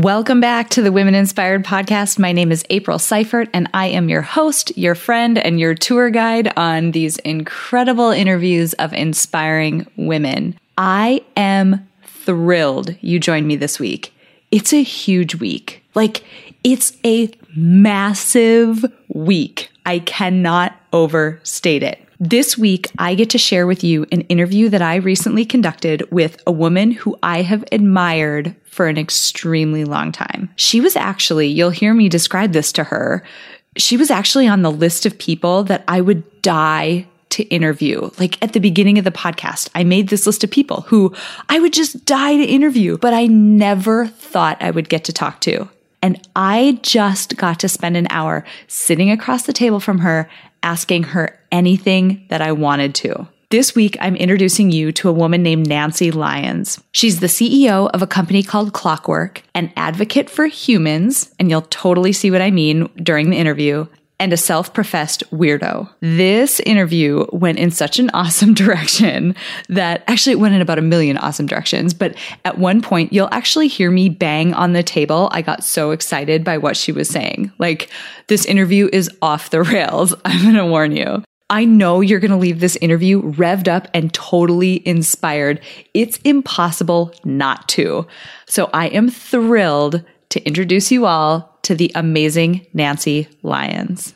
Welcome back to the Women Inspired Podcast. My name is April Seifert, and I am your host, your friend, and your tour guide on these incredible interviews of inspiring women. I am thrilled you joined me this week. It's a huge week. Like, it's a massive week. I cannot overstate it. This week, I get to share with you an interview that I recently conducted with a woman who I have admired for an extremely long time. She was actually, you'll hear me describe this to her, she was actually on the list of people that I would die to interview. Like at the beginning of the podcast, I made this list of people who I would just die to interview, but I never thought I would get to talk to. And I just got to spend an hour sitting across the table from her asking her anything that I wanted to. This week, I'm introducing you to a woman named Nancy Lyons. She's the CEO of a company called Clockwork, an advocate for humans, and you'll totally see what I mean during the interview, and a self professed weirdo. This interview went in such an awesome direction that actually it went in about a million awesome directions. But at one point, you'll actually hear me bang on the table. I got so excited by what she was saying. Like, this interview is off the rails. I'm going to warn you. I know you're going to leave this interview revved up and totally inspired. It's impossible not to. So I am thrilled to introduce you all to the amazing Nancy Lyons.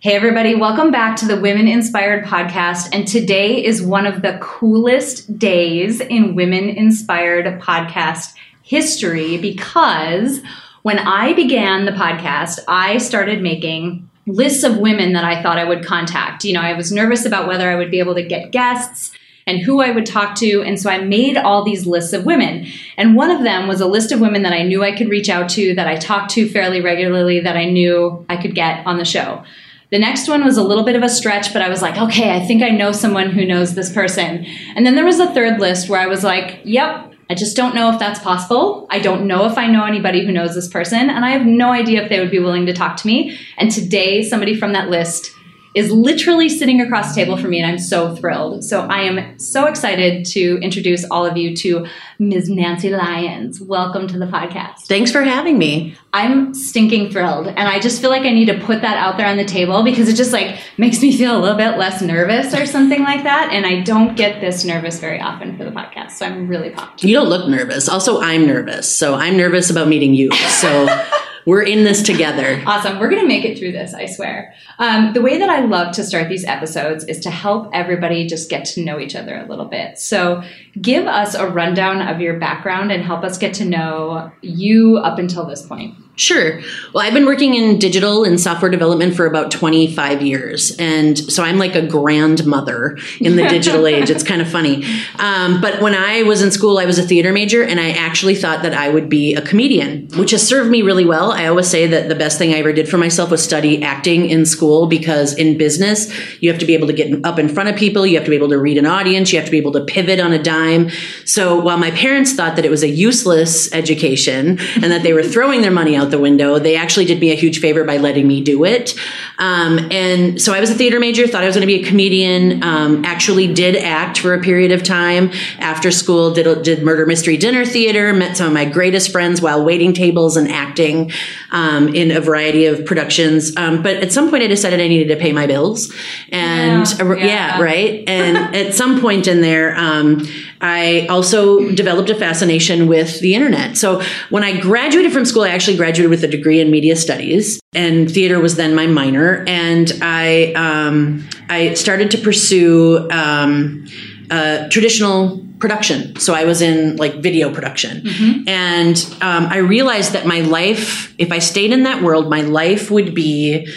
Hey, everybody, welcome back to the Women Inspired podcast. And today is one of the coolest days in Women Inspired podcast history because when I began the podcast, I started making lists of women that I thought I would contact. You know, I was nervous about whether I would be able to get guests and who I would talk to. And so I made all these lists of women. And one of them was a list of women that I knew I could reach out to, that I talked to fairly regularly, that I knew I could get on the show. The next one was a little bit of a stretch, but I was like, okay, I think I know someone who knows this person. And then there was a third list where I was like, yep, I just don't know if that's possible. I don't know if I know anybody who knows this person, and I have no idea if they would be willing to talk to me. And today, somebody from that list is literally sitting across the table from me, and I'm so thrilled. So I am so excited to introduce all of you to Ms. Nancy Lyons. Welcome to the podcast. Thanks for having me. I'm stinking thrilled, and I just feel like I need to put that out there on the table because it just like makes me feel a little bit less nervous or something like that. And I don't get this nervous very often for the podcast, so I'm really pumped. You don't look nervous. Also, I'm nervous, so I'm nervous about meeting you. So. We're in this together. Awesome. We're going to make it through this, I swear. Um, the way that I love to start these episodes is to help everybody just get to know each other a little bit. So, give us a rundown of your background and help us get to know you up until this point. Sure. Well, I've been working in digital and software development for about 25 years. And so I'm like a grandmother in the digital age. It's kind of funny. Um, but when I was in school, I was a theater major and I actually thought that I would be a comedian, which has served me really well. I always say that the best thing I ever did for myself was study acting in school because in business, you have to be able to get up in front of people, you have to be able to read an audience, you have to be able to pivot on a dime. So while my parents thought that it was a useless education and that they were throwing their money out the window. They actually did me a huge favor by letting me do it. Um, and so I was a theater major, thought I was going to be a comedian, um, actually did act for a period of time after school, did, did murder mystery dinner theater, met some of my greatest friends while waiting tables and acting um, in a variety of productions. Um, but at some point I decided I needed to pay my bills. And yeah, yeah. yeah right. And at some point in there, um, I also developed a fascination with the internet. So when I graduated from school, I actually graduated with a degree in media studies, and theater was then my minor. And I, um, I started to pursue um, uh, traditional production. So I was in like video production. And um, I realized that my life, if I stayed in that world, my life would be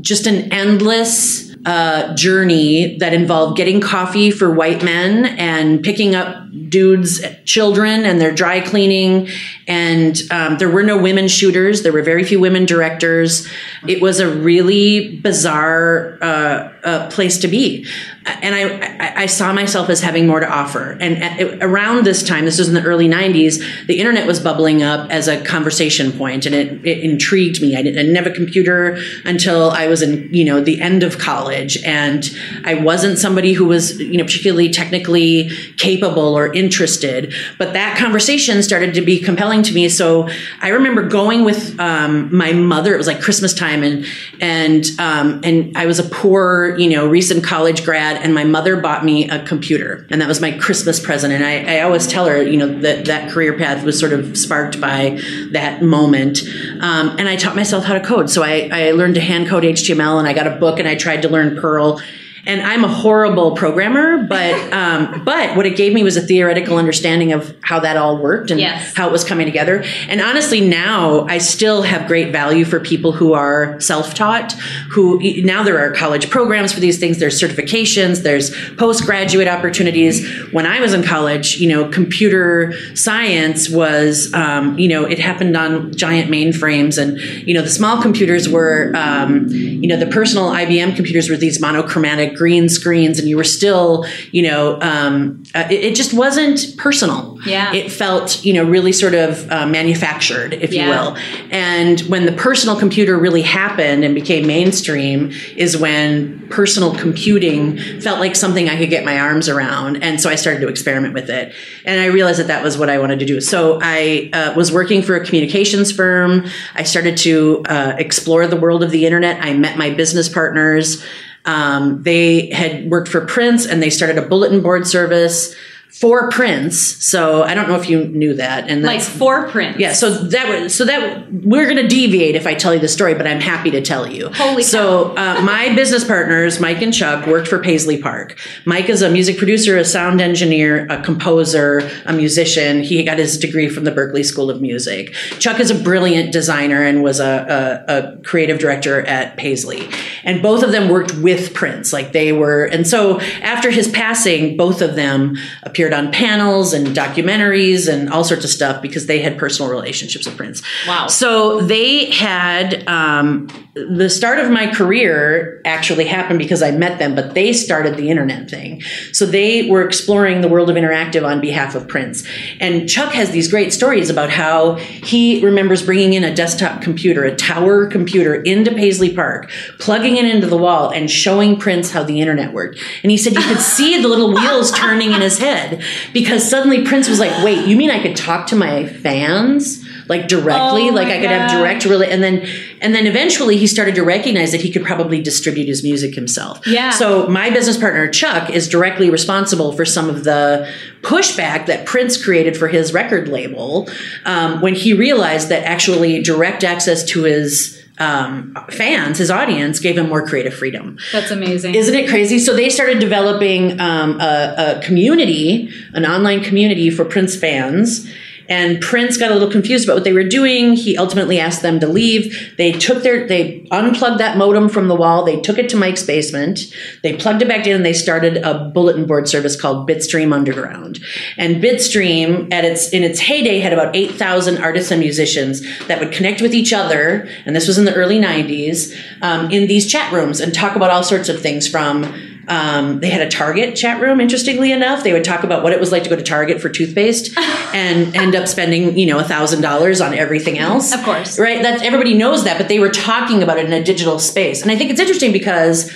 just an endless uh, journey that involved getting coffee for white men and picking up dudes, children, and their dry cleaning. And um, there were no women shooters. There were very few women directors. It was a really bizarre uh, uh, place to be. And I, I, I saw myself as having more to offer. And at, around this time, this was in the early 90s, the internet was bubbling up as a conversation point, and it, it intrigued me. I didn't, I didn't have a computer until I was in, you know, the end of college, and I wasn't somebody who was, you know, particularly technically capable or interested. But that conversation started to be compelling to me. So I remember going with um, my mother. It was like Christmas time, and and um, and I was a poor, you know, recent college grad, and my mother bought me a computer, and that was my Christmas present. And I, I always tell her, you know, that that career path was sort of sparked by that moment. Um, and I taught myself how to code. So I, I learned to hand code HTML, and I got a book, and I tried to learn Perl and I'm a horrible programmer, but um, but what it gave me was a theoretical understanding of how that all worked and Yes. how it was coming together. And honestly, now I still have great value for people who are self-taught. Who now there are college programs for these things. There's certifications. There's postgraduate opportunities. When I was in college, you know, computer science was um, you know it happened on giant mainframes, and you know the small computers were um, you know the personal IBM computers were these monochromatic green screens, and you were still you know um, uh, it, it just wasn't personal. Yeah. it felt you know really sort of uh, manufactured, if Yeah. you will. And when the personal computer really happened and became mainstream, is when personal computing felt like something I could get my arms around. And so I started to experiment with it. And I realized that that was what I wanted to do. So I uh, was working for a communications firm. I started to uh, explore the world of the internet. I met my business partners. Um, they had worked for Prince and they started a bulletin board service for Prince. So I don't know if you knew that. And Like for Prince. yeah, so that was so that we're going to deviate if I tell you the story, but I'm happy to tell you. Holy So uh, my business partners, Mike and Chuck, worked for Paisley Park. Mike is a music producer, a sound engineer, a composer, a musician. He got his degree from the Berklee School of Music. Chuck is a brilliant designer and was a, a, a creative director at Paisley, and both of them worked with Prince. Like they were, and so after his passing, both of them appeared on panels and documentaries and all sorts of stuff because they had personal relationships with Prince. Wow. So they had um, the start of my career actually happened because I met them, but they started the internet thing. So they were exploring the world of interactive on behalf of Prince. And Chuck has these great stories about how he remembers bringing in a desktop computer, a tower computer into Paisley Park, plugging it into the wall and showing Prince how the internet worked. And he said you could see the little wheels turning in his head because suddenly Prince was like, wait, you mean I could talk to my fans? Like directly, Oh like I could have direct really, and then and then eventually he started to recognize that he could probably distribute his music himself. Yeah. So my business partner Chuck is directly responsible for some of the pushback that Prince created for his record label um, when he realized that actually direct access to his um, fans, his audience, gave him more creative freedom. That's amazing. Isn't it crazy? So they started developing um, a, a community, an online community for Prince fans. And Prince got a little confused about what they were doing. He ultimately asked them to leave. They took their, they unplugged that modem from the wall. They took it to Mike's basement. They plugged it back in and they started a bulletin board service called Bitstream Underground. And Bitstream, at its, in its heyday, had about 8,000 artists and musicians that would connect with each other. And this was in the early 90s um, in these chat rooms and talk about all sorts of things from um, they had a Target chat room. Interestingly enough, they would talk about what it was like to go to Target for toothpaste and end up spending, you know, a thousand dollars on everything else. Of course. right? That's everybody knows that, but they were talking about it in a digital space, and I think it's interesting because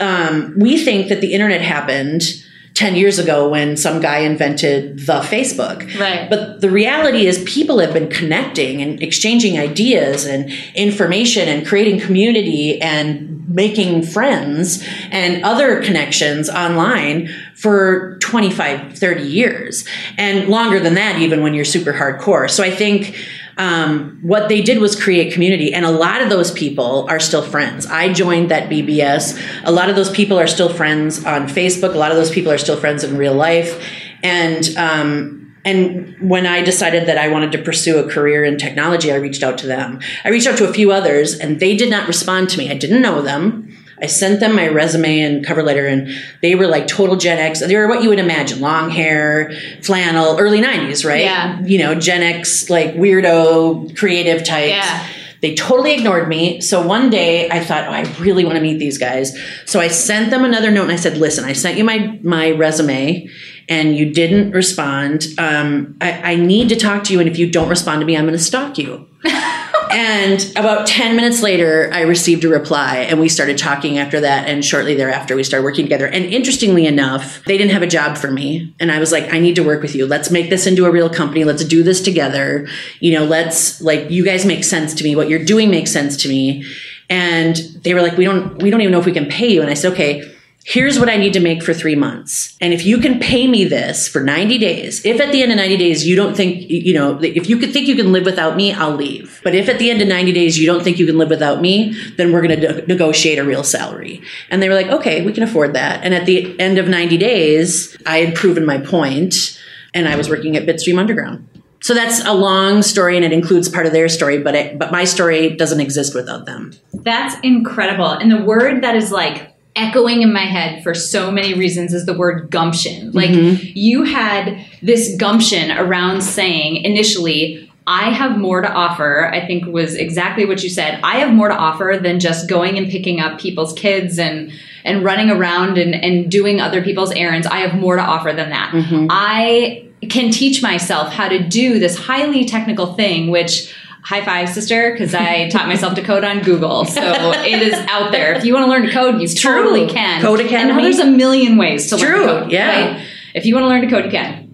um, we think that the internet happened. 10 years ago when some guy invented the Facebook. Right. But the reality is people have been connecting and exchanging ideas and information and creating community and making friends and other connections online for 25, 30 years and longer than that even when you're super hardcore. So I think um, what they did was create community. And a lot of those people are still friends. I joined that BBS. A lot of those people are still friends on Facebook. A lot of those people are still friends in real life. And, um, and when I decided that I wanted to pursue a career in technology, I reached out to them. I reached out to a few others and they did not respond to me. I didn't know them. I sent them my resume and cover letter, and they were like total Gen X. They were what you would imagine long hair, flannel, early 90s, right? Yeah. You know, Gen X, like weirdo, creative types. Yeah. They totally ignored me. So one day I thought, oh, I really want to meet these guys. So I sent them another note and I said, listen, I sent you my, my resume and you didn't respond. Um, I, I need to talk to you. And if you don't respond to me, I'm going to stalk you. and about 10 minutes later, I received a reply and we started talking after that. And shortly thereafter, we started working together. And interestingly enough, they didn't have a job for me. And I was like, I need to work with you. Let's make this into a real company. Let's do this together. You know, let's like, you guys make sense to me. What you're doing makes sense to me. And they were like, we don't, we don't even know if we can pay you. And I said, okay, here's what I need to make for three months. And if you can pay me this for 90 days, if at the end of 90 days you don't think, you know, if you could think you can live without me, I'll leave. But if at the end of 90 days you don't think you can live without me, then we're going to negotiate a real salary. And they were like, okay, we can afford that. And at the end of 90 days, I had proven my point and I was working at Bitstream Underground. So that's a long story and it includes part of their story, but it, but my story doesn't exist without them. That's incredible. And the word that is like echoing in my head for so many reasons is the word gumption. Like Mm-hmm. you had this gumption around saying initially, I have more to offer, I think was exactly what you said. I have more to offer than just going and picking up people's kids and and running around and, and doing other people's errands. I have more to offer than that. Mm-hmm. I can teach myself how to do this highly technical thing, which high five sister because i taught myself to code on google so it is out there if you want to learn to code you true. totally can Codecademy. now there's a million ways to learn to code yeah. right? if you want to learn to code you can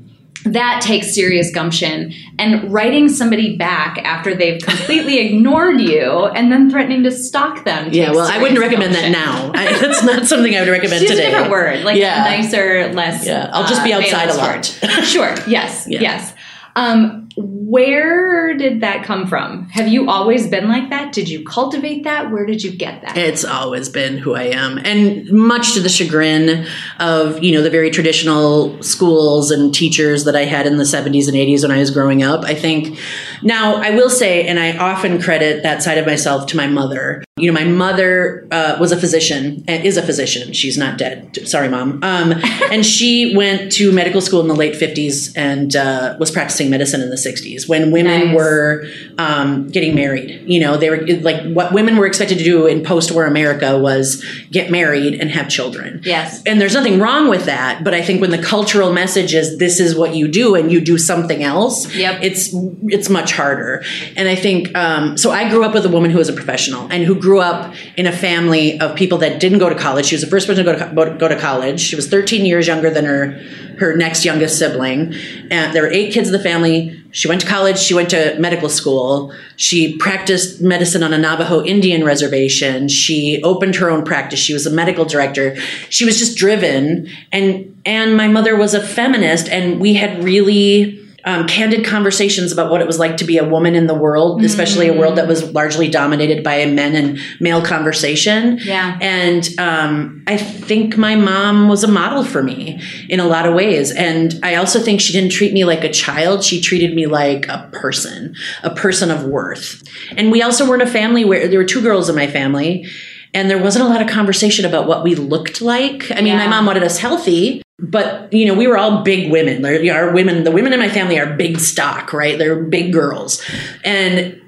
that takes serious gumption and writing somebody back after they've completely ignored you and then threatening to stalk them Yeah, well, I wouldn't recommend gumption. that now. I, that's not something I would recommend Use today. a different word, like Yeah. nicer, less. Yeah, I'll just be uh, outside a lot. sure. Yes. Yeah. Yes. Um, where did that come from? Have you always been like that? Did you cultivate that? Where did you get that? It's always been who I am. And much to the chagrin of, you know, the very traditional schools and teachers that I had in the 70s and 80s when I was growing up. I think now I will say, and I often credit that side of myself to my mother. You know, my mother uh, was a physician, and is a physician. She's not dead. Sorry, mom. Um, and she went to medical school in the late 50s and uh, was practicing medicine in the 60s when women Nice. were um, getting married. You know, they were like what women were expected to do in post war America was get married and have children. Yes. And there's nothing wrong with that. But I think when the cultural message is this is what you do and you do something else, Yep. it's it's much harder. And I think um, so. I grew up with a woman who was a professional and who grew up in a family of people that didn't go to college. She was the first person to go to go to college. She was 13 years younger than her her next youngest sibling. And there were eight kids in the family. She went to college. She went to medical school. She practiced medicine on a Navajo Indian reservation. She opened her own practice. She was a medical director. She was just driven. And and my mother was a feminist, and we had really um, candid conversations about what it was like to be a woman in the world, especially a world that was largely dominated by a men and male conversation. Yeah. And um, I think my mom was a model for me in a lot of ways. And I also think she didn't treat me like a child. She treated me like a person, a person of worth. And we also weren't a family where there were two girls in my family. And there wasn't a lot of conversation about what we looked like. I mean, my mom wanted us healthy, but you know, we were all big women. There- you know, Our women, the women in my family are big stock, right? They're big girls, and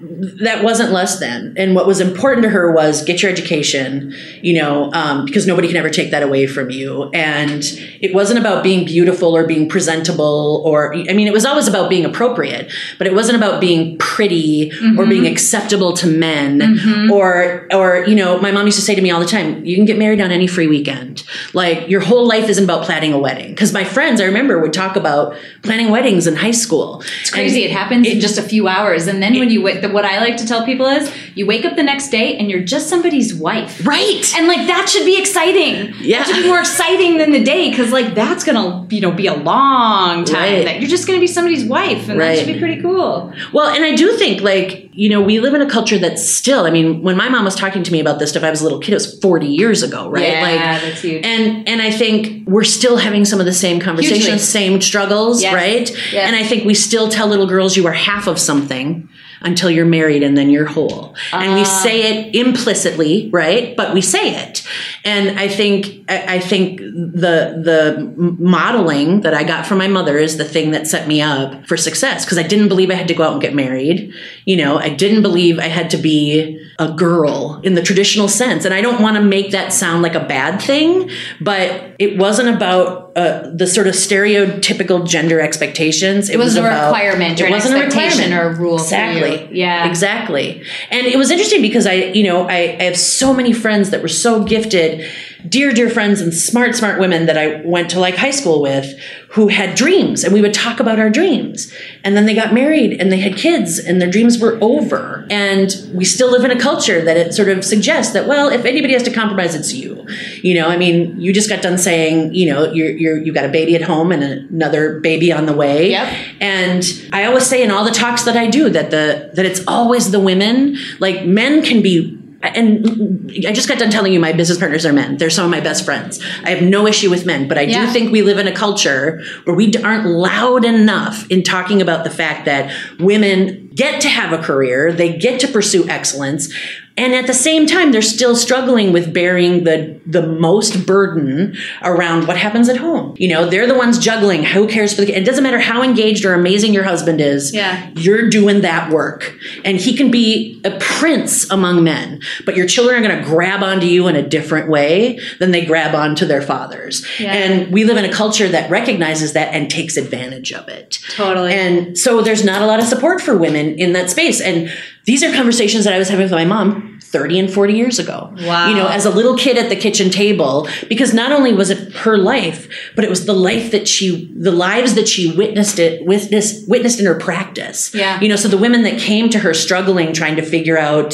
that wasn't less than. And what was important to her was get your education, you know, um, because nobody can ever take that away from you. And it wasn't about being beautiful or being presentable, or I mean, it was always about being appropriate, but it wasn't about being pretty or being acceptable to men, or or you know, my mom used to say to me all the time, "You can get married on any free weekend. Like your whole life isn't about planning a wedding because my friends I remember would talk about planning weddings in high school. It's crazy. And it happens it, in just a few hours, and then it, when you wait, what I like to tell people is you wake up the next day and you're just somebody's wife, right? And like that should be exciting. Yeah, that should be more exciting than the day because like that's gonna you know be a long time right. that you're just gonna be somebody's wife, and right. that should be pretty cool. Well, and I do think like you know we live in a culture that's still. I mean, when my mom was talking to me about this stuff, I was a little kid. It was 40 years ago, right? Yeah, like, that's huge. And and I think we're still having some of the same conversations, Hugely. same struggles, yes. right? Yes. And I think we still tell little girls you are half of something until you're married and then you're whole. Uh. And we ah. say it implicitly, right? But we say it. And I think I think the the modeling that I got from my mother is the thing that set me up for success because I didn't believe I had to go out and get married. You know, I didn't believe I had to be a girl in the traditional sense. And I don't want to make that sound like a bad thing, but it wasn't about uh, the sort of stereotypical gender expectations. It, it was a about, requirement or it wasn't a requirement or a rule. Exactly. Yeah. Exactly. And it was interesting because I, you know, I, I have so many friends that were so gifted dear, dear friends and smart, smart women that I went to like high school with who had dreams and we would talk about our dreams. And then they got married and they had kids and their dreams were over. And we still live in a culture that it sort of suggests that, well, if anybody has to compromise, it's you. You know, I mean, you just got done saying, you know, you're, you're, you got a baby at home and another baby on the way. Yep. And I always say in all the talks that I do that the, that it's always the women, like men can be and I just got done telling you my business partners are men. They're some of my best friends. I have no issue with men, but I yeah. do think we live in a culture where we aren't loud enough in talking about the fact that women get to have a career, they get to pursue excellence, and at the same time they're still struggling with bearing the the most burden around what happens at home. You know they're the ones juggling. Who cares for the it doesn't matter how engaged or amazing your husband is yeah. you're doing that work. And he can be a prince among men but your children are going to grab onto you in a different way than they grab onto their fathers. Yeah. and we live in a culture that recognizes that and takes advantage of it. Totally. And so there's not a lot of support for women in that space. And these are conversations that I was having with my mom 30 and 40 years ago. Wow. You know, as a little kid at the kitchen table, because not only was it her life, but it was the life that she, the lives that she witnessed it, witnessed, witnessed in her practice. Yeah. You know, so the women that came to her struggling, trying to figure out,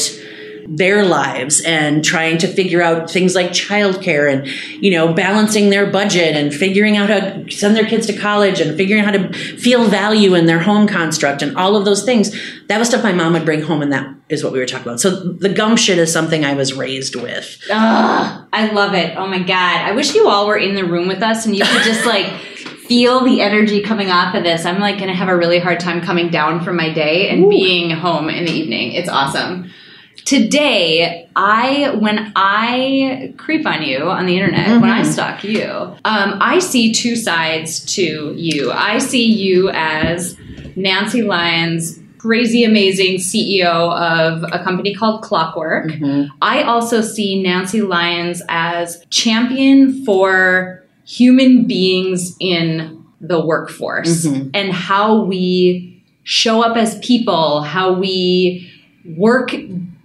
their lives and trying to figure out things like childcare and you know balancing their budget and figuring out how to send their kids to college and figuring out how to feel value in their home construct and all of those things. That was stuff my mom would bring home and that is what we were talking about. So the gumption is something i was raised with. Ugh, i love it. Oh my god. I wish you all were in the room with us and you could just like feel the energy coming off of this. I'm like gonna have a really hard time coming down from my day and Ooh. being home in the evening. It's awesome today i when i creep on you on the internet mm-hmm. when i mm-hmm. stalk you um, i see two sides to you i see you as nancy lyons crazy amazing ceo of a company called clockwork mm-hmm. i also see nancy lyons as champion for human beings in the workforce mm-hmm. and how we show up as people how we work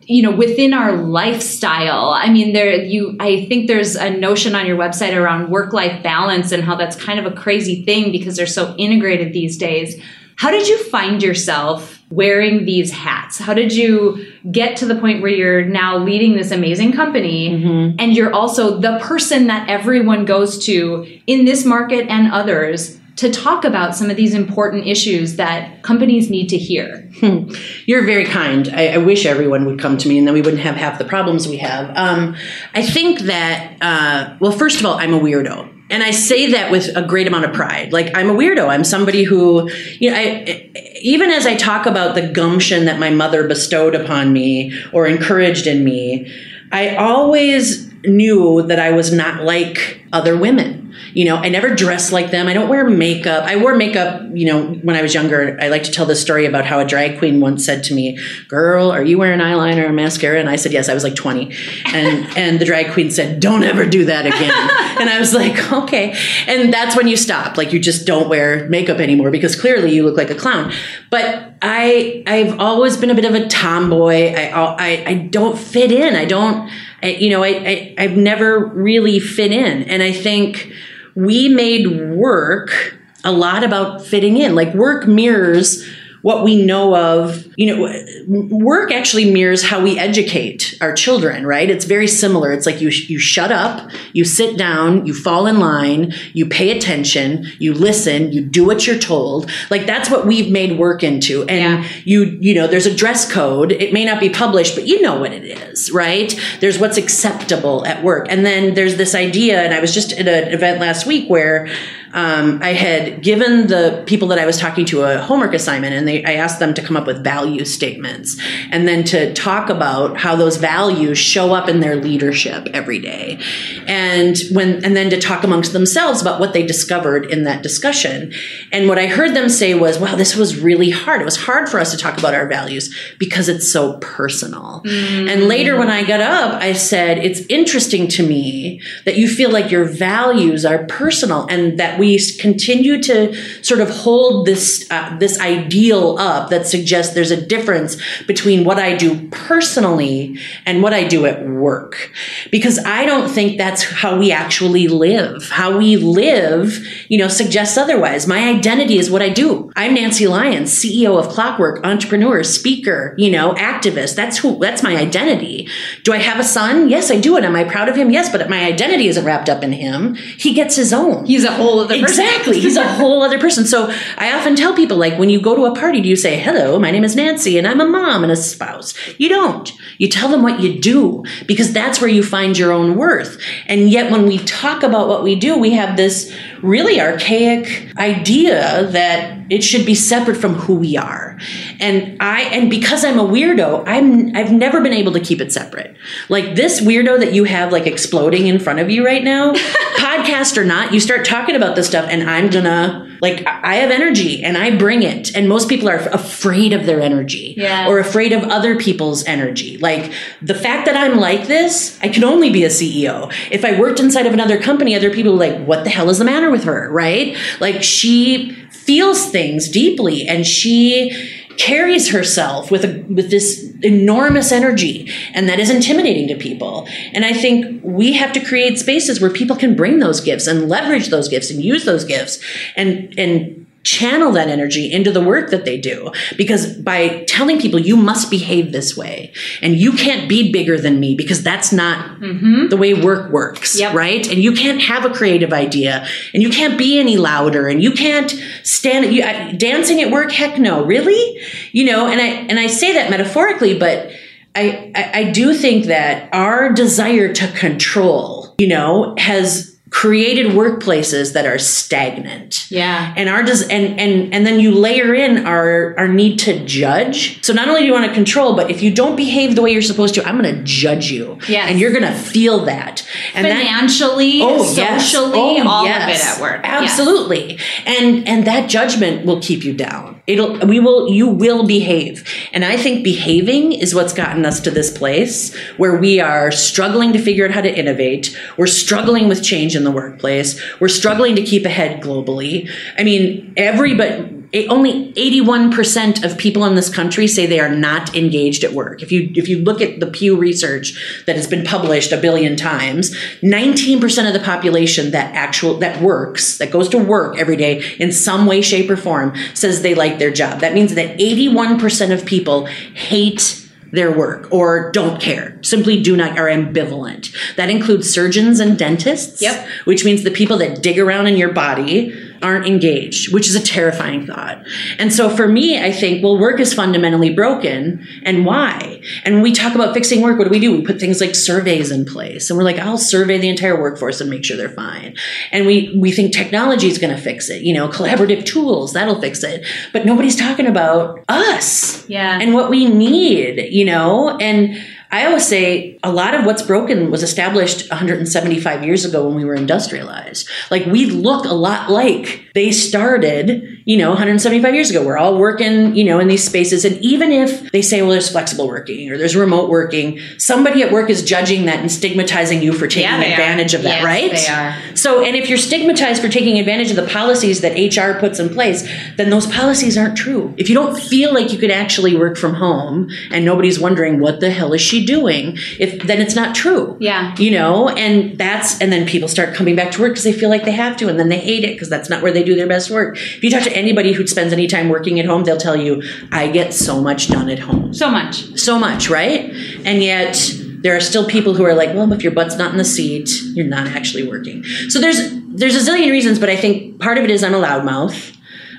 you know within our lifestyle. I mean there you i think there's a notion on your website around work life balance and how that's kind of a crazy thing because they're so integrated these days. How did you find yourself wearing these hats? How did you get to the point where you're now leading this amazing company mm-hmm. and you're also the person that everyone goes to in this market and others to talk about some of these important issues that companies need to hear. Hmm. You're very kind. I, I, wish everyone would come to me and then we wouldn't have half the problems we have. Um, I think that, uh, well, first of all, I'm a weirdo. And I say that with a great amount of pride. Like, I'm a weirdo. I'm somebody who, you know, I, even as I talk about the gumption that my mother bestowed upon me or encouraged in me, I always knew that I was not like other women you know, I never dress like them. I don't wear makeup. I wore makeup, you know, when I was younger. I like to tell this story about how a drag queen once said to me, "Girl, are you wearing eyeliner or mascara?" And I said, "Yes." I was like 20. And and the drag queen said, "Don't ever do that again." and I was like, "Okay." And that's when you stop. Like you just don't wear makeup anymore because clearly you look like a clown. But I I've always been a bit of a tomboy. I I I don't fit in. I don't I, you know, I, I I've never really fit in. And I think we made work a lot about fitting in. Like work mirrors what we know of, you know, work actually mirrors how we educate our children, right? It's very similar. It's like you you shut up, you sit down, you fall in line, you pay attention, you listen, you do what you're told. Like that's what we've made work into. And yeah. you you know, there's a dress code. It may not be published, but you know what it is, right? There's what's acceptable at work. And then there's this idea and I was just at an event last week where um, I had given the people that I was talking to a homework assignment, and they, I asked them to come up with value statements, and then to talk about how those values show up in their leadership every day, and when and then to talk amongst themselves about what they discovered in that discussion. And what I heard them say was, "Wow, this was really hard. It was hard for us to talk about our values because it's so personal." Mm. And later, when I got up, I said, "It's interesting to me that you feel like your values are personal, and that." we continue to sort of hold this uh, this ideal up that suggests there's a difference between what I do personally and what I do at work because I don't think that's how we actually live. How we live, you know, suggests otherwise. My identity is what I do. I'm Nancy Lyons, CEO of Clockwork, entrepreneur, speaker, you know, activist. That's who that's my identity. Do I have a son? Yes, I do. And am I proud of him? Yes, but my identity isn't wrapped up in him. He gets his own. He's a whole other person. exactly. He's a whole other person. So I often tell people, like, when you go to a party, do you say, hello, my name is Nancy and I'm a mom and a spouse? You don't. You tell them what you do because that's where you find your own worth. And yet when we talk about what we do, we have this really archaic idea that it should be separate from who we are. And I and because I'm a weirdo, I'm I've never been able to keep it separate. Like this weirdo that you have like exploding in front of you right now, podcast or not, you start talking about this stuff and I'm gonna like I have energy and I bring it. And most people are afraid of their energy yeah. or afraid of other people's energy. Like the fact that I'm like this, I can only be a CEO. If I worked inside of another company, other people like, what the hell is the matter with her? Right? Like she feels things deeply and she carries herself with a with this enormous energy and that is intimidating to people. And i think we have to create spaces where people can bring those gifts and leverage those gifts and use those gifts and and channel that energy into the work that they do because by telling people you must behave this way and you can't be bigger than me because that's not mm-hmm. the way work works yep. right and you can't have a creative idea and you can't be any louder and you can't stand you, uh, dancing at work heck no really you know and i and i say that metaphorically but I, I, I do think that our desire to control, you know, has created workplaces that are stagnant. Yeah. And our does and and and then you layer in our our need to judge. So not only do you want to control, but if you don't behave the way you're supposed to, I'm going to judge you. Yeah. And you're going to feel that. And financially, that, oh, socially, yes. oh, all yes. of it at work. Absolutely. Yes. And and that judgment will keep you down. It'll we will you will behave. And I think behaving is what's gotten us to this place where we are struggling to figure out how to innovate. We're struggling with change in the workplace. We're struggling to keep ahead globally. I mean, every but only 81% of people in this country say they are not engaged at work. If you if you look at the Pew research that has been published a billion times, 19% of the population that actual that works, that goes to work every day in some way shape or form says they like their job. That means that 81% of people hate their work or don't care, simply do not, are ambivalent. That includes surgeons and dentists. Yep. Which means the people that dig around in your body aren't engaged, which is a terrifying thought. And so for me, I think, well, work is fundamentally broken. And why? And when we talk about fixing work, what do we do? We put things like surveys in place. And we're like, I'll survey the entire workforce and make sure they're fine. And we, we think technology is going to fix it, you know, collaborative tools, that'll fix it. But nobody's talking about us. Yeah. And what we need, you know, and I always say a lot of what's broken was established 175 years ago when we were industrialized. Like we look a lot like they started you know, 175 years ago. We're all working, you know, in these spaces. And even if they say, well, there's flexible working or there's remote working, somebody at work is judging that and stigmatizing you for taking Yeah, advantage are. of that, Yes, right? they are. So, and if you're stigmatized for taking advantage of the policies that HR puts in place, then those policies aren't true. If you don't feel like you could actually work from home and nobody's wondering what the hell is she doing, if then it's not true. Yeah. You know, and that's and then people start coming back to work because they feel like they have to, and then they hate it because that's not where they do their best work. If you talk to anybody who spends any time working at home, they'll tell you, "I get so much done at home." So much. so much, right? And yet there are still people who are like, well, if your butt's not in the seat, you're not actually working. So there's there's a zillion reasons, but I think part of it is I'm a loudmouth.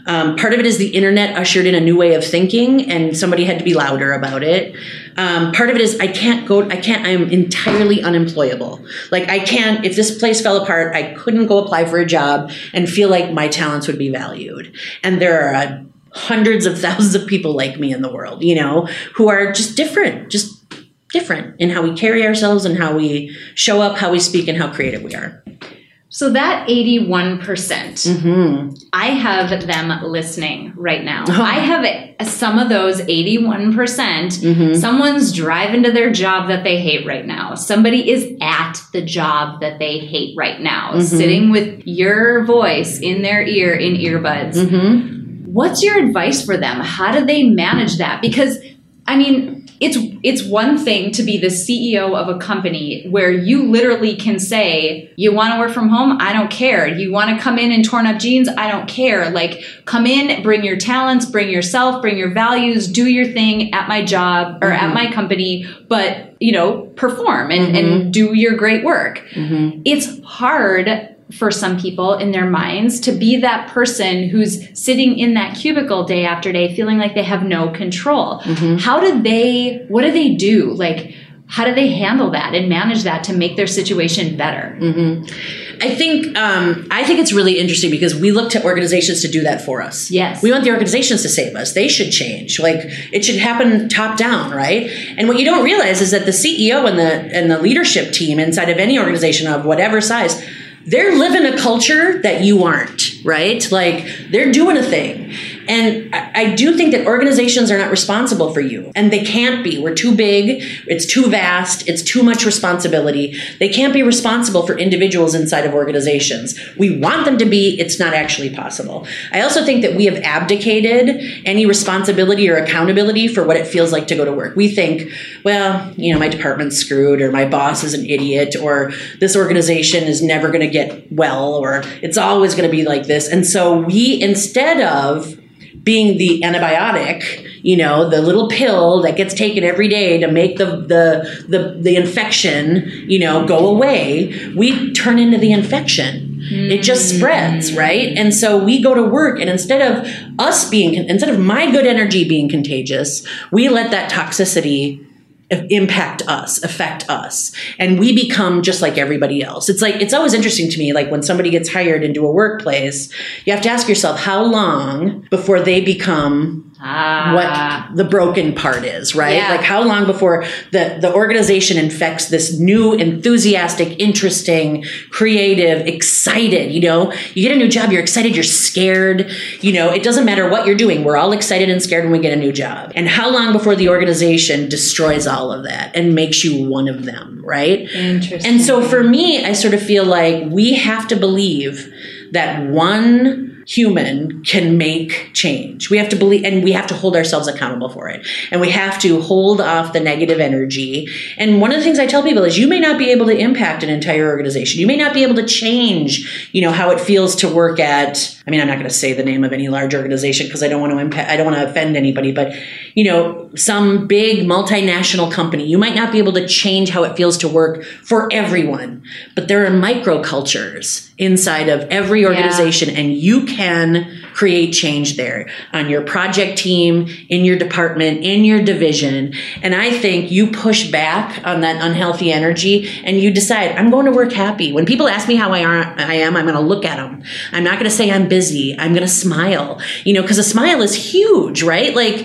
Um, part of it is the internet ushered in a new way of thinking, and somebody had to be louder about it. Um, part of it is I can't go. I can't. I'm entirely unemployable. Like I can't. If this place fell apart, I couldn't go apply for a job and feel like my talents would be valued. And there are a hundreds of thousands of people like me in the world, you know, who are just different, just different in how we carry ourselves and how we show up, how we speak, and how creative we are. So that 81%, percent Mm-hmm. I have them listening right now. Oh. I have some of those 81%. percent Mm-hmm. Someone's driving to their job that they hate right now. Somebody is at the job that they hate right now, Mm-hmm. sitting with your voice in their ear in earbuds. Mm-hmm. What's your advice for them? How do they manage that? Because I mean, it's it's one thing to be the CEO of a company where you literally can say, "You want to work from home? I don't care. You want to come in in torn up jeans? I don't care. Like come in, bring your talents, bring yourself, bring your values, do your thing at my job or at mm-hmm. my company, but, you know, perform and and mm-hmm. do your great work." Mm-hmm. It's hard for some people in their minds to be that person who's sitting in that cubicle day after day feeling like they have no control. How do they, what do they do? Like, how do they handle that and manage that to make their situation better? I think um, I think it's really interesting because we look to organizations to do that for us. Yes. we want the organizations to save us. They should change. Like it should happen top down, right? And what you don't realize is that the CEO and the and the leadership team inside of any organization of whatever size, they're living a culture that you aren't, right? Like they're doing a thing. And I, do think that organizations are not responsible for you, and they can't be. We're too big, it's too vast, it's too much responsibility. They can't be responsible for individuals inside of organizations. We want them to be, it's not actually possible. I also think that we have abdicated any responsibility or accountability for what it feels like to go to work. We think, well, you know, my department's screwed, or my boss is an idiot, or this organization is never going to get well, or it's always going to be like this. And so we, instead of being the antibiotic, you know, the little pill that gets taken every day to make the the the, the infection, you know, go away, we turn into the infection. It just mm. spreads, right? And so we go to work and instead of us being instead of my good energy being contagious, we let that toxicity impact us affect us. And we become just like everybody else. It's like it's always interesting to me like when somebody gets hired into a workplace you have to ask yourself how long before they become Ah. what the broken part is, right? Yeah. Like how long before the the organization infects this new enthusiastic, interesting, creative, excited, you know? You get a new job, you're excited, you're scared, you know, it doesn't matter what you're doing. We're all excited and scared when we get a new job. And how long before the organization destroys all of that and makes you one of them, right? Interesting. And so for me, I sort of feel like we have to believe that one human can make change. We have to believe and we have to hold ourselves accountable for it. And we have to hold off the negative energy. And one of the things I tell people is you may not be able to impact an entire organization. You may not be able to change, you know, how it feels to work at I mean, I'm not going to say the name of any large organization because I don't want to impact I don't want to offend anybody, but you know, some big multinational company. You might not be able to change how it feels to work for everyone, but there are microcultures inside of every organization and you can create change there on your project team, in your department, in your division. And I think you push back on that unhealthy energy and you decide, I'm going to work happy. When people ask me how I, are, I am, I'm going to look at them. I'm not going to say I'm busy. I'm going to smile, you know, because a smile is huge, right? Like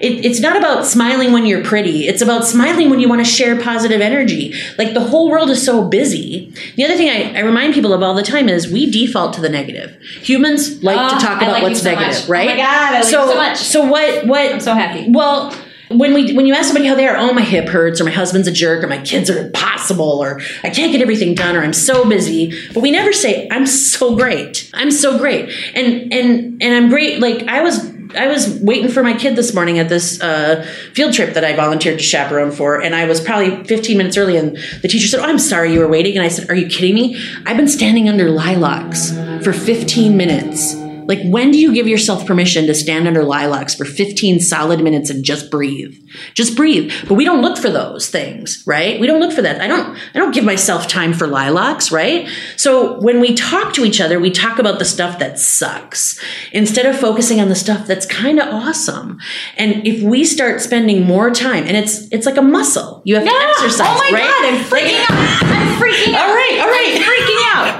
it, it's not about smiling when you're pretty. It's about smiling when you want to share positive energy. Like the whole world is so busy. The other thing I, I remind people of all the time is we default to the negative. Humans like Oh, to ah, talk about like what's so negative, much. right? Oh my God, I like so so much. So what? What? I'm so happy. Well, when we when you ask somebody how they are, oh my hip hurts, or my husband's a jerk, or my kids are impossible, or I can't get everything done, or I'm so busy. But we never say I'm so great. I'm so great, and and and I'm great. Like I was. I was waiting for my kid this morning at this uh, field trip that I volunteered to chaperone for, and I was probably 15 minutes early. And the teacher said, "Oh, I'm sorry you were waiting." And I said, "Are you kidding me? I've been standing under lilacs for 15 minutes." Like, when do you give yourself permission to stand under lilacs for 15 solid minutes and just breathe? Just breathe. But we don't look for those things, right? We don't look for that. I don't, I don't give myself time for lilacs, right? So when we talk to each other, we talk about the stuff that sucks instead of focusing on the stuff that's kind of awesome. And if we start spending more time, and it's, it's like a muscle, you have to exercise, Oh my right? god, I'm freaking out. I'm freaking out. All right,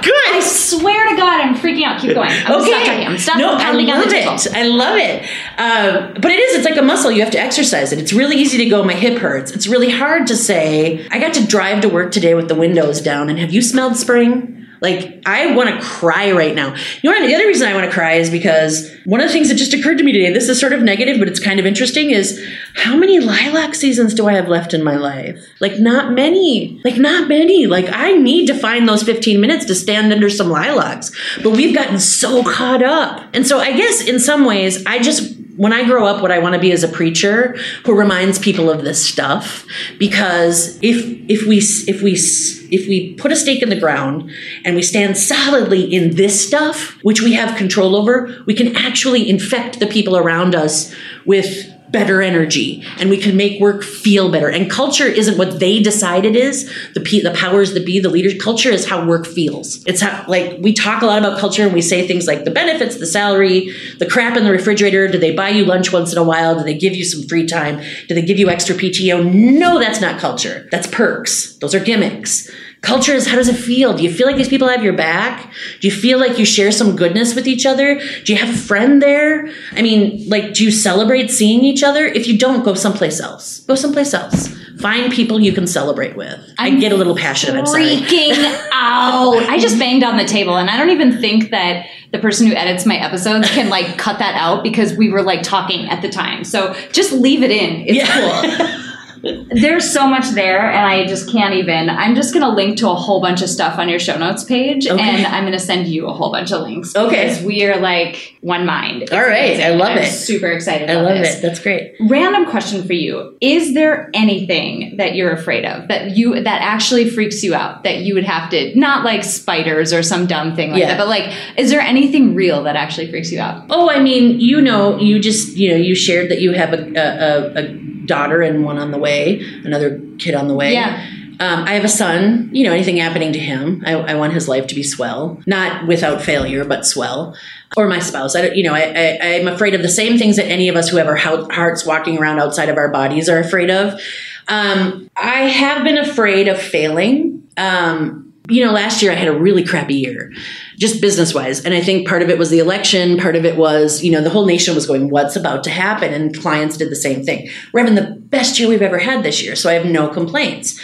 Good. I swear to God, I'm freaking out. Keep going. I'm gonna stop talking. I'm stop no, I pounding on love the it. table. I love it. Um, but it is. It's like a muscle. You have to exercise it. It's really easy to go. My hip hurts. It's really hard to say. I got to drive to work today with the windows down. And have you smelled spring? Like I want to cry right now. You know, the other reason I want to cry is because one of the things that just occurred to me today. This is sort of negative, but it's kind of interesting. Is how many lilac seasons do I have left in my life? Like not many. Like not many. Like I need to find those 15 minutes to stand under some lilacs. But we've gotten so caught up. And so I guess in some ways, I just when I grow up, what I want to be is a preacher who reminds people of this stuff. Because if if we if we if we put a stake in the ground and we stand solidly in this stuff, which we have control over, we can actually infect the people around us with better energy and we can make work feel better. And culture isn't what they decide it is. The p the powers that be the leaders culture is how work feels. It's how like we talk a lot about culture and we say things like the benefits the salary the crap in the refrigerator. Do they buy you lunch once in a while? Do they give you some free time? Do they give you extra pto? No that's not culture. That's perks. Those are gimmicks Culture is how does it feel? Do you feel like these people have your back? Do you feel like you share some goodness with each other? Do you have a friend there? I mean, like, do you celebrate seeing each other? If you don't, go someplace else. Go someplace else. Find people you can celebrate with. i get a little passionate. I'm sorry. Freaking out. I just banged on the table and I don't even think that the person who edits my episodes can like cut that out because we were like talking at the time. So just leave it in. It's Yeah. cool. There's so much there, and I just can't even. I'm just going to link to a whole bunch of stuff on your show notes page, Okay. and I'm going to send you a whole bunch of links. Okay. Because we are like one mind. It's All right. amazing. I love I'm it. Super excited I love this. it. That's great. Random question for you. Is there anything that you're afraid of that you that actually freaks you out that you would have to not like spiders or some dumb thing like Yeah. that, but like is there anything real that actually freaks you out? Oh, I mean, you know, you just, you know, you shared that you have a, a, a daughter and one on the way, another kid on the way. Yeah. Um, I have a son. You know, anything happening to him, I, I want his life to be swell, not without failure, but swell. Or my spouse. I don't, you know, I, I, I'm afraid of the same things that any of us who have our hearts walking around outside of our bodies are afraid of. Um, I have been afraid of failing. Um, you know, last year I had a really crappy year, just business wise. And I think part of it was the election, part of it was, you know, the whole nation was going, what's about to happen? And clients did the same thing. We're having the best year we've ever had this year, so I have no complaints.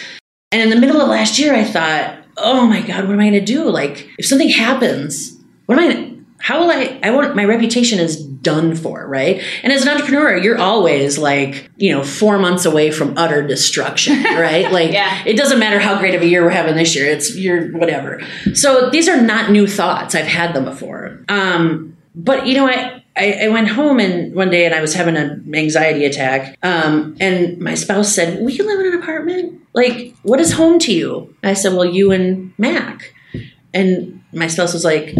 And in the middle of last year, I thought, oh my God, what am I going to do? Like, if something happens, what am I how will I, I want, my reputation is done for, right? And as an entrepreneur, you're always like, you know, four months away from utter destruction, right? Like, Yeah. it doesn't matter how great of a year we're having this year. It's you're whatever. So these are not new thoughts. I've had them before. Um, but you know, I, I I went home and one day and I was having an anxiety attack. Um, and my spouse said, "We can live in an apartment. Like, what is home to you?" And I said, "Well, you and Mac." And my spouse was like,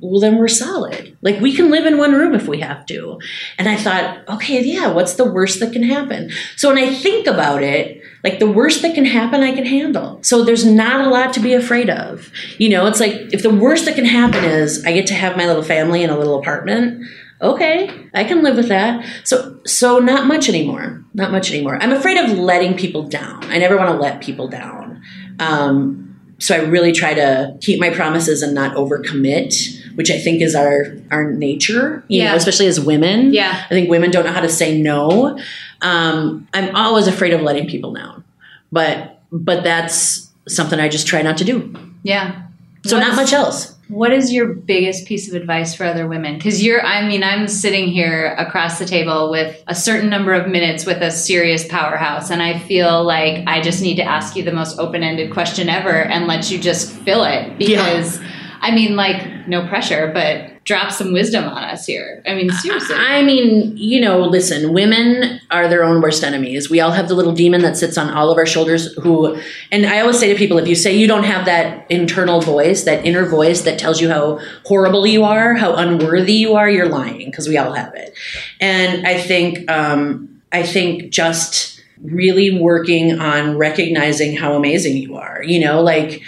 well, then we're solid. Like we can live in one room if we have to. And I thought, okay, yeah, what's the worst that can happen? So when I think about it, like the worst that can happen, I can handle. So there's not a lot to be afraid of. You know, it's like if the worst that can happen is I get to have my little family in a little apartment. Okay, I can live with that. So so not much anymore. Not much anymore. I'm afraid of letting people down. I never want to let people down. Um, so I really try to keep my promises and not overcommit, which I think is our our nature. You Yeah. know, especially as women. Yeah. I think women don't know how to say no. Um, I'm always afraid of letting people down, but but that's something I just try not to do. Yeah. So not much else. what is your biggest piece of advice for other women? Because you're, I mean, I'm sitting here across the table with a certain number of minutes with a serious powerhouse, and I feel like I just need to ask you the most open ended question ever and let you just fill it. Because, yeah. I mean, like, no pressure, but drop some wisdom on us here. I mean, seriously. I mean, you know, listen, women are their own worst enemies. We all have the little demon that sits on all of our shoulders who and I always say to people if you say you don't have that internal voice, that inner voice that tells you how horrible you are, how unworthy you are, you're lying because we all have it. And I think um I think just really working on recognizing how amazing you are, you know, like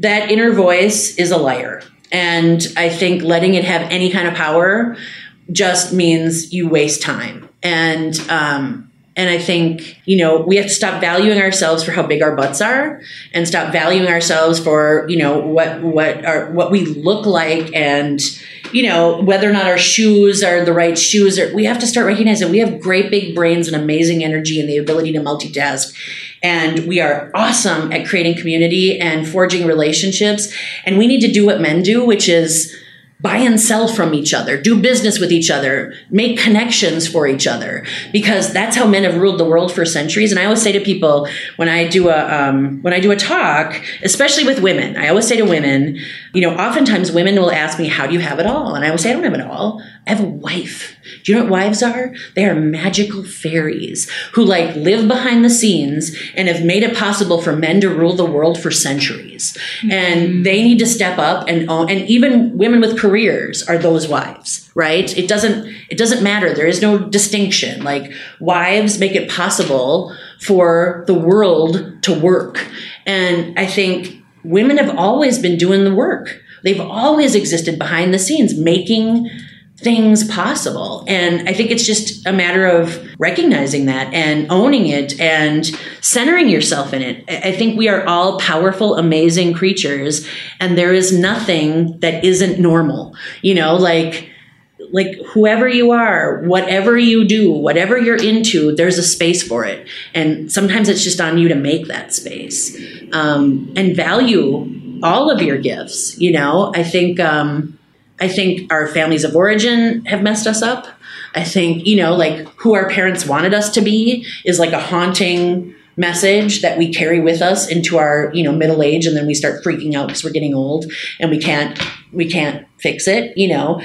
that inner voice is a liar and I think letting it have any kind of power just means you waste time. And um, and I think, you know, we have to stop valuing ourselves for how big our butts are and stop valuing ourselves for, you know, what what are what we look like and you know, whether or not our shoes are the right shoes or we have to start recognizing we have great big brains and amazing energy and the ability to multitask. And we are awesome at creating community and forging relationships. And we need to do what men do, which is buy and sell from each other, do business with each other, make connections for each other, because that's how men have ruled the world for centuries. And I always say to people when I do a um, when I do a talk, especially with women, I always say to women, you know, oftentimes women will ask me, "How do you have it all?" And I will say, "I don't have it all. I have a wife." Do you know what wives are? They are magical fairies who like live behind the scenes and have made it possible for men to rule the world for centuries. Mm-hmm. And they need to step up and own, and even women with careers are those wives, right? It doesn't it doesn't matter. There is no distinction. Like wives make it possible for the world to work. And I think women have always been doing the work. They've always existed behind the scenes making things possible. And I think it's just a matter of recognizing that and owning it and centering yourself in it. I think we are all powerful, amazing creatures, and there is nothing that isn't normal. You know, like, like whoever you are, whatever you do, whatever you're into, there's a space for it. And sometimes it's just on you to make that space um, and value all of your gifts. You know, I think, um, I think our families of origin have messed us up. I think, you know, like who our parents wanted us to be is like a haunting message that we carry with us into our, you know, middle age and then we start freaking out because we're getting old and we can't we can't fix it, you know.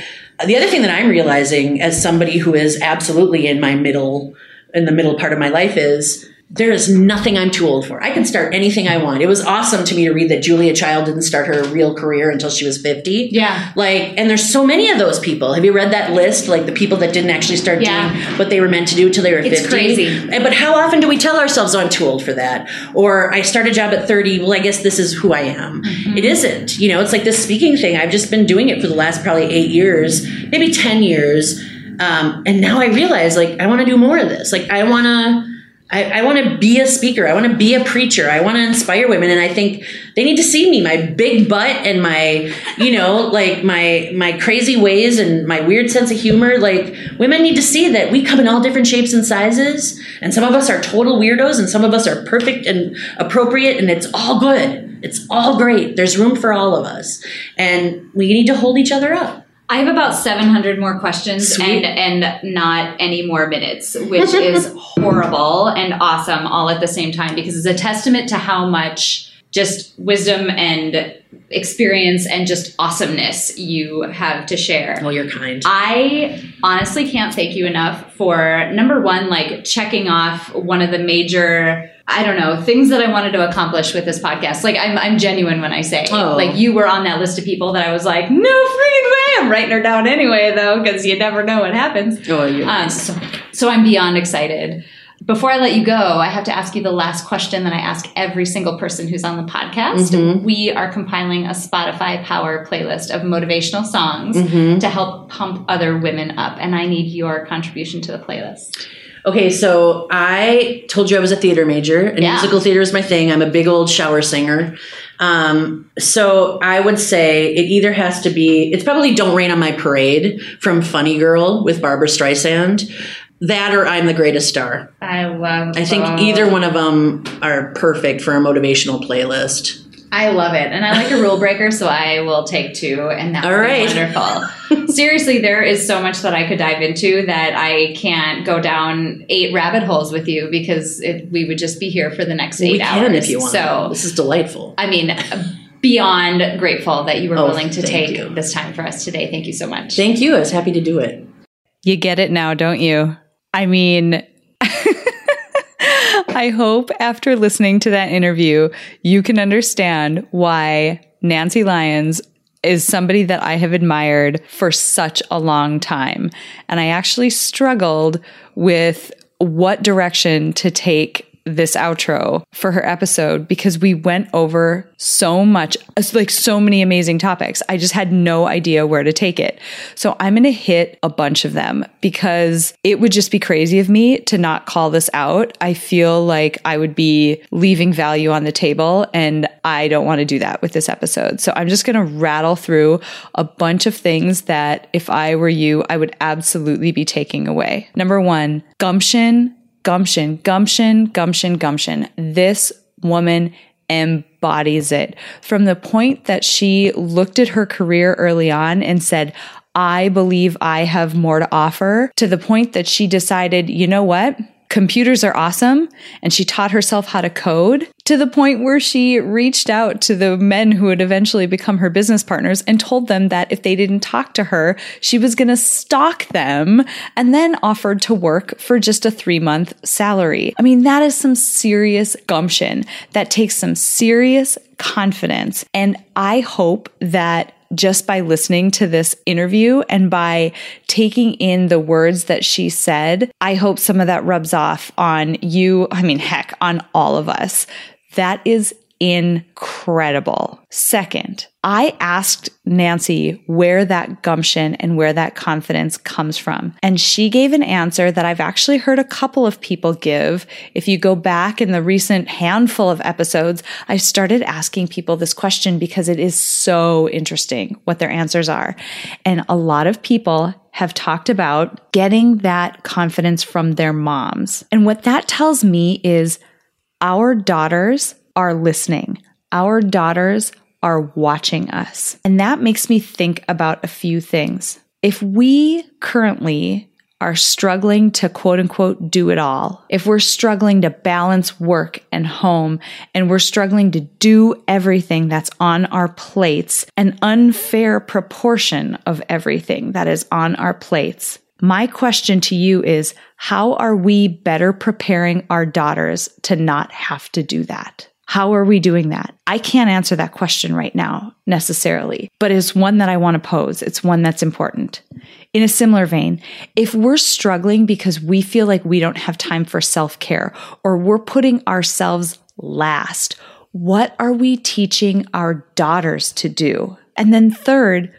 The other thing that I'm realizing as somebody who is absolutely in my middle in the middle part of my life is there is nothing I'm too old for. I can start anything I want. It was awesome to me to read that Julia Child didn't start her real career until she was 50. Yeah. Like, and there's so many of those people. Have you read that list? Like the people that didn't actually start yeah. doing what they were meant to do until they were it's 50. crazy. But how often do we tell ourselves, oh, I'm too old for that? Or I start a job at 30. Well, I guess this is who I am. Mm-hmm. It isn't. You know, it's like this speaking thing. I've just been doing it for the last probably eight years, maybe 10 years. Um, and now I realize, like, I want to do more of this. Like, I want to I, I want to be a speaker. I want to be a preacher. I want to inspire women. And I think they need to see me, my big butt and my, you know, like my, my crazy ways and my weird sense of humor. Like women need to see that we come in all different shapes and sizes. And some of us are total weirdos and some of us are perfect and appropriate and it's all good. It's all great. There's room for all of us. And we need to hold each other up. I have about 700 more questions and and not any more minutes, which is horrible and awesome all at the same time because it's a testament to how much just wisdom and experience and just awesomeness you have to share. Well, you're kind. I honestly can't thank you enough for number one, like checking off one of the major I don't know, things that I wanted to accomplish with this podcast. Like I'm, I'm genuine when I say, oh. like you were on that list of people that I was like, no freaking way. I'm writing her down anyway though, because you never know what happens. Oh, yeah. Um, so, so I'm beyond excited. Before I let you go, I have to ask you the last question that I ask every single person who's on the podcast. Mm-hmm. We are compiling a Spotify Power playlist of motivational songs mm-hmm. to help pump other women up, and I need your contribution to the playlist. Okay, so I told you I was a theater major, and yeah. musical theater is my thing. I'm a big old shower singer. Um, so I would say it either has to be, it's probably Don't Rain on My Parade from Funny Girl with Barbra Streisand. That or I'm the Greatest Star. I love I think either one of them are perfect for a motivational playlist. I love it. And I like a rule breaker, so I will take two. And that All would right. be wonderful. Seriously, there is so much that I could dive into that I can't go down eight rabbit holes with you because it, we would just be here for the next eight we hours. can if you want. So, this is delightful. I mean, beyond grateful that you were Oh, willing to take you. this time for us today. Thank you so much. Thank you. I was happy to do it. You get it now, don't you? I mean, I hope after listening to that interview, you can understand why Nancy Lyons is somebody that I have admired for such a long time. And I actually struggled with what direction to take this outro for her episode because we went over so much, like so many amazing topics. I just had no idea where to take it. So I'm going to hit a bunch of them because it would just be crazy of me to not call this out. I feel like I would be leaving value on the table and I don't want to do that with this episode. So I'm just going to rattle through a bunch of things that if I were you, I would absolutely be taking away. Number one, gumption gumption, gumption, gumption, gumption. This woman embodies it from the point that she looked at her career early on and said, I believe I have more to offer to the point that she decided, you know what? Computers are awesome. And she taught herself how to code to the point where she reached out to the men who would eventually become her business partners and told them that if they didn't talk to her, she was going to stalk them and then offered to work for just a three month salary. I mean, that is some serious gumption that takes some serious confidence. And I hope that just by listening to this interview and by taking in the words that she said, I hope some of that rubs off on you. I mean, heck, on all of us. That is incredible. Second, I asked Nancy where that gumption and where that confidence comes from. And she gave an answer that I've actually heard a couple of people give. If you go back in the recent handful of episodes, I started asking people this question because it is so interesting what their answers are. And a lot of people have talked about getting that confidence from their moms. And what that tells me is our daughters are listening. Our daughters are watching us. And that makes me think about a few things. If we currently are struggling to quote unquote do it all, if we're struggling to balance work and home, and we're struggling to do everything that's on our plates, an unfair proportion of everything that is on our plates, my question to you is how are we better preparing our daughters to not have to do that? How are we doing that? I can't answer that question right now necessarily, but it's one that I want to pose. It's one that's important. In a similar vein, if we're struggling because we feel like we don't have time for self care or we're putting ourselves last, what are we teaching our daughters to do? And then third,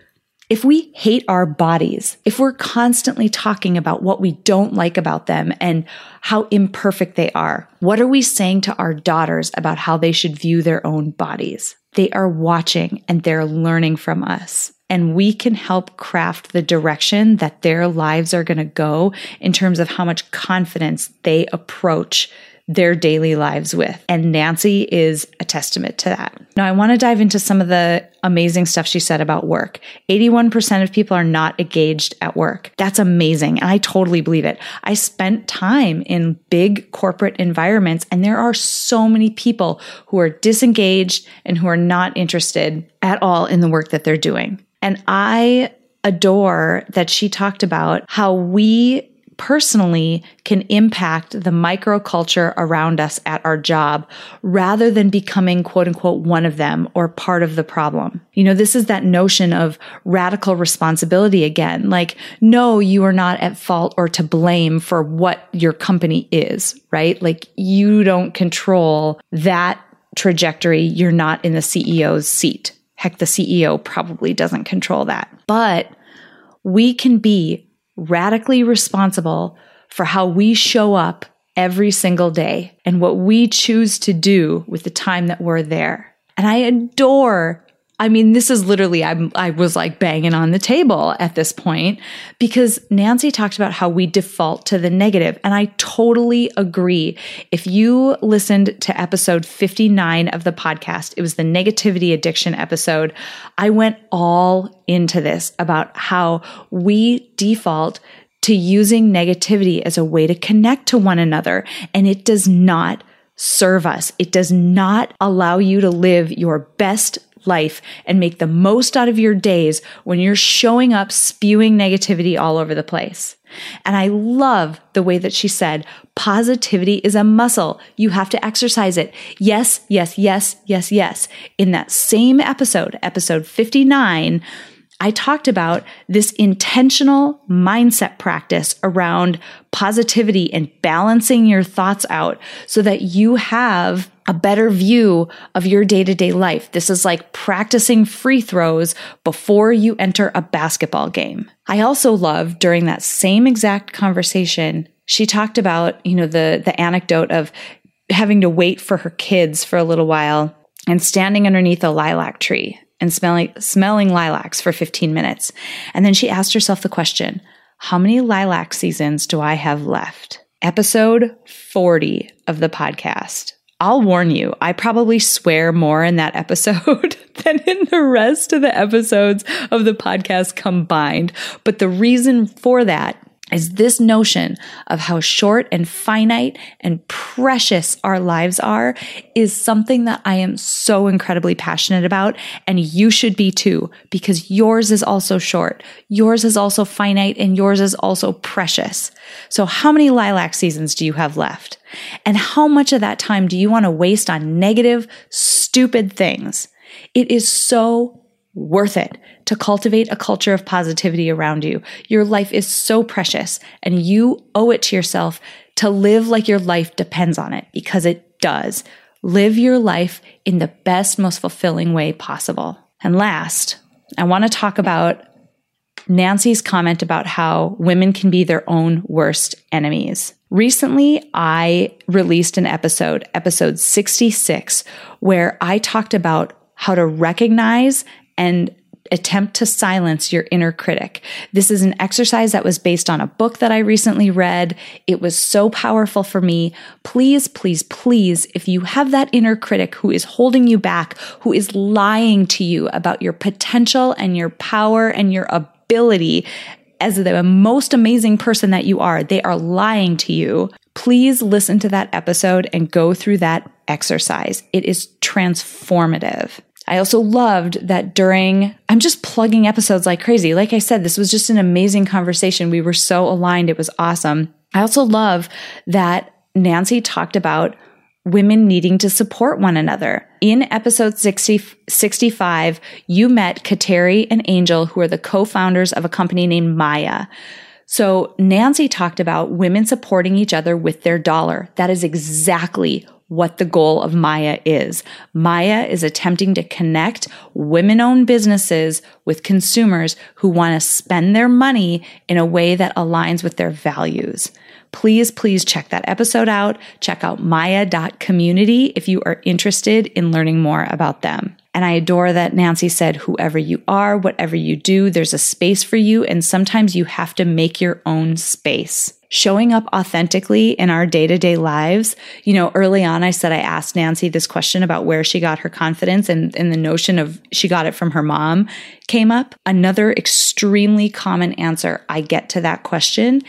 if we hate our bodies, if we're constantly talking about what we don't like about them and how imperfect they are, what are we saying to our daughters about how they should view their own bodies? They are watching and they're learning from us. And we can help craft the direction that their lives are going to go in terms of how much confidence they approach their daily lives with. And Nancy is a testament to that. Now, I want to dive into some of the amazing stuff she said about work. 81% of people are not engaged at work. That's amazing. And I totally believe it. I spent time in big corporate environments, and there are so many people who are disengaged and who are not interested at all in the work that they're doing. And I adore that she talked about how we personally can impact the microculture around us at our job rather than becoming quote unquote one of them or part of the problem. You know, this is that notion of radical responsibility again. Like, no, you are not at fault or to blame for what your company is, right? Like, you don't control that trajectory. You're not in the CEO's seat. Heck, the CEO probably doesn't control that. But we can be radically responsible for how we show up every single day and what we choose to do with the time that we're there. And I adore I mean, this is literally, I'm, I was like banging on the table at this point because Nancy talked about how we default to the negative, And I totally agree. If you listened to episode 59 of the podcast, it was the negativity addiction episode. I went all into this about how we default to using negativity as a way to connect to one another. And it does not serve us. It does not allow you to live your best life and make the most out of your days when you're showing up spewing negativity all over the place. And I love the way that she said, positivity is a muscle. You have to exercise it. Yes, yes, yes, yes, yes. In that same episode, episode 59, I talked about this intentional mindset practice around positivity and balancing your thoughts out so that you have a better view of your day to day life. This is like practicing free throws before you enter a basketball game. I also love during that same exact conversation, she talked about, you know, the, the anecdote of having to wait for her kids for a little while and standing underneath a lilac tree and smelling, smelling lilacs for 15 minutes. And then she asked herself the question, how many lilac seasons do I have left? Episode 40 of the podcast. I'll warn you, I probably swear more in that episode than in the rest of the episodes of the podcast combined. But the reason for that is this notion of how short and finite and precious our lives are is something that I am so incredibly passionate about. And you should be too, because yours is also short. Yours is also finite and yours is also precious. So how many lilac seasons do you have left? And how much of that time do you want to waste on negative, stupid things? It is so worth it to cultivate a culture of positivity around you. Your life is so precious and you owe it to yourself to live like your life depends on it because it does. Live your life in the best, most fulfilling way possible. And last, I want to talk about Nancy's comment about how women can be their own worst enemies. Recently, I released an episode, episode 66, where I talked about how to recognize and attempt to silence your inner critic. This is an exercise that was based on a book that I recently read. It was so powerful for me. Please, please, please, if you have that inner critic who is holding you back, who is lying to you about your potential and your power and your ability as the most amazing person that you are, they are lying to you. Please listen to that episode and go through that exercise. It is transformative. I also loved that during, I'm just plugging episodes like crazy. Like I said, this was just an amazing conversation. We were so aligned. It was awesome. I also love that Nancy talked about women needing to support one another. In episode 60, 65, you met Kateri and Angel, who are the co-founders of a company named Maya. So Nancy talked about women supporting each other with their dollar. That is exactly what the goal of Maya is. Maya is attempting to connect women owned businesses with consumers who want to spend their money in a way that aligns with their values. Please, please check that episode out. Check out maya.community if you are interested in learning more about them. And I adore that Nancy said, whoever you are, whatever you do, there's a space for you. And sometimes you have to make your own space showing up authentically in our day to day lives. You know, early on, I said I asked Nancy this question about where she got her confidence and, and the notion of she got it from her mom came up. Another extremely common answer I get to that question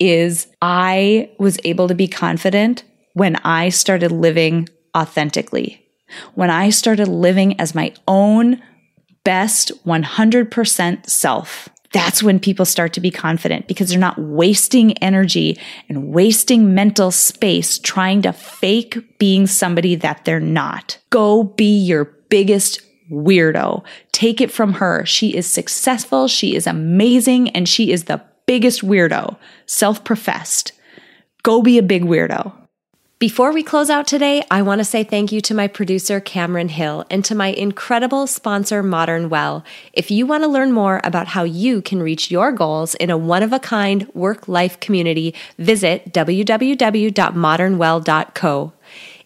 is I was able to be confident when I started living authentically, when I started living as my own best 100% self that's when people start to be confident because they're not wasting energy and wasting mental space trying to fake being somebody that they're not. Go be your biggest weirdo. Take it from her. She is successful. She is amazing and she is the biggest weirdo, self professed. Go be a big weirdo. Before we close out today, I want to say thank you to my producer, Cameron Hill, and to my incredible sponsor, Modern Well. If you want to learn more about how you can reach your goals in a one of a kind work life community, visit www.modernwell.co.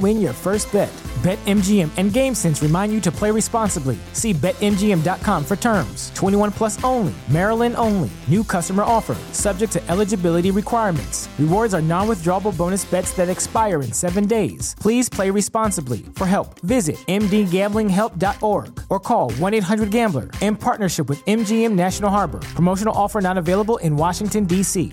win your first bet. BetMGM and GameSense remind you to play responsibly. See BetMGM.com for terms. 21 plus only, Maryland only. New customer offer, subject to eligibility requirements. Rewards are non withdrawable bonus bets that expire in seven days. Please play responsibly. For help, visit mdgamblinghelp.org or call 1 800 Gambler in partnership with MGM National Harbor. Promotional offer not available in Washington, D.C.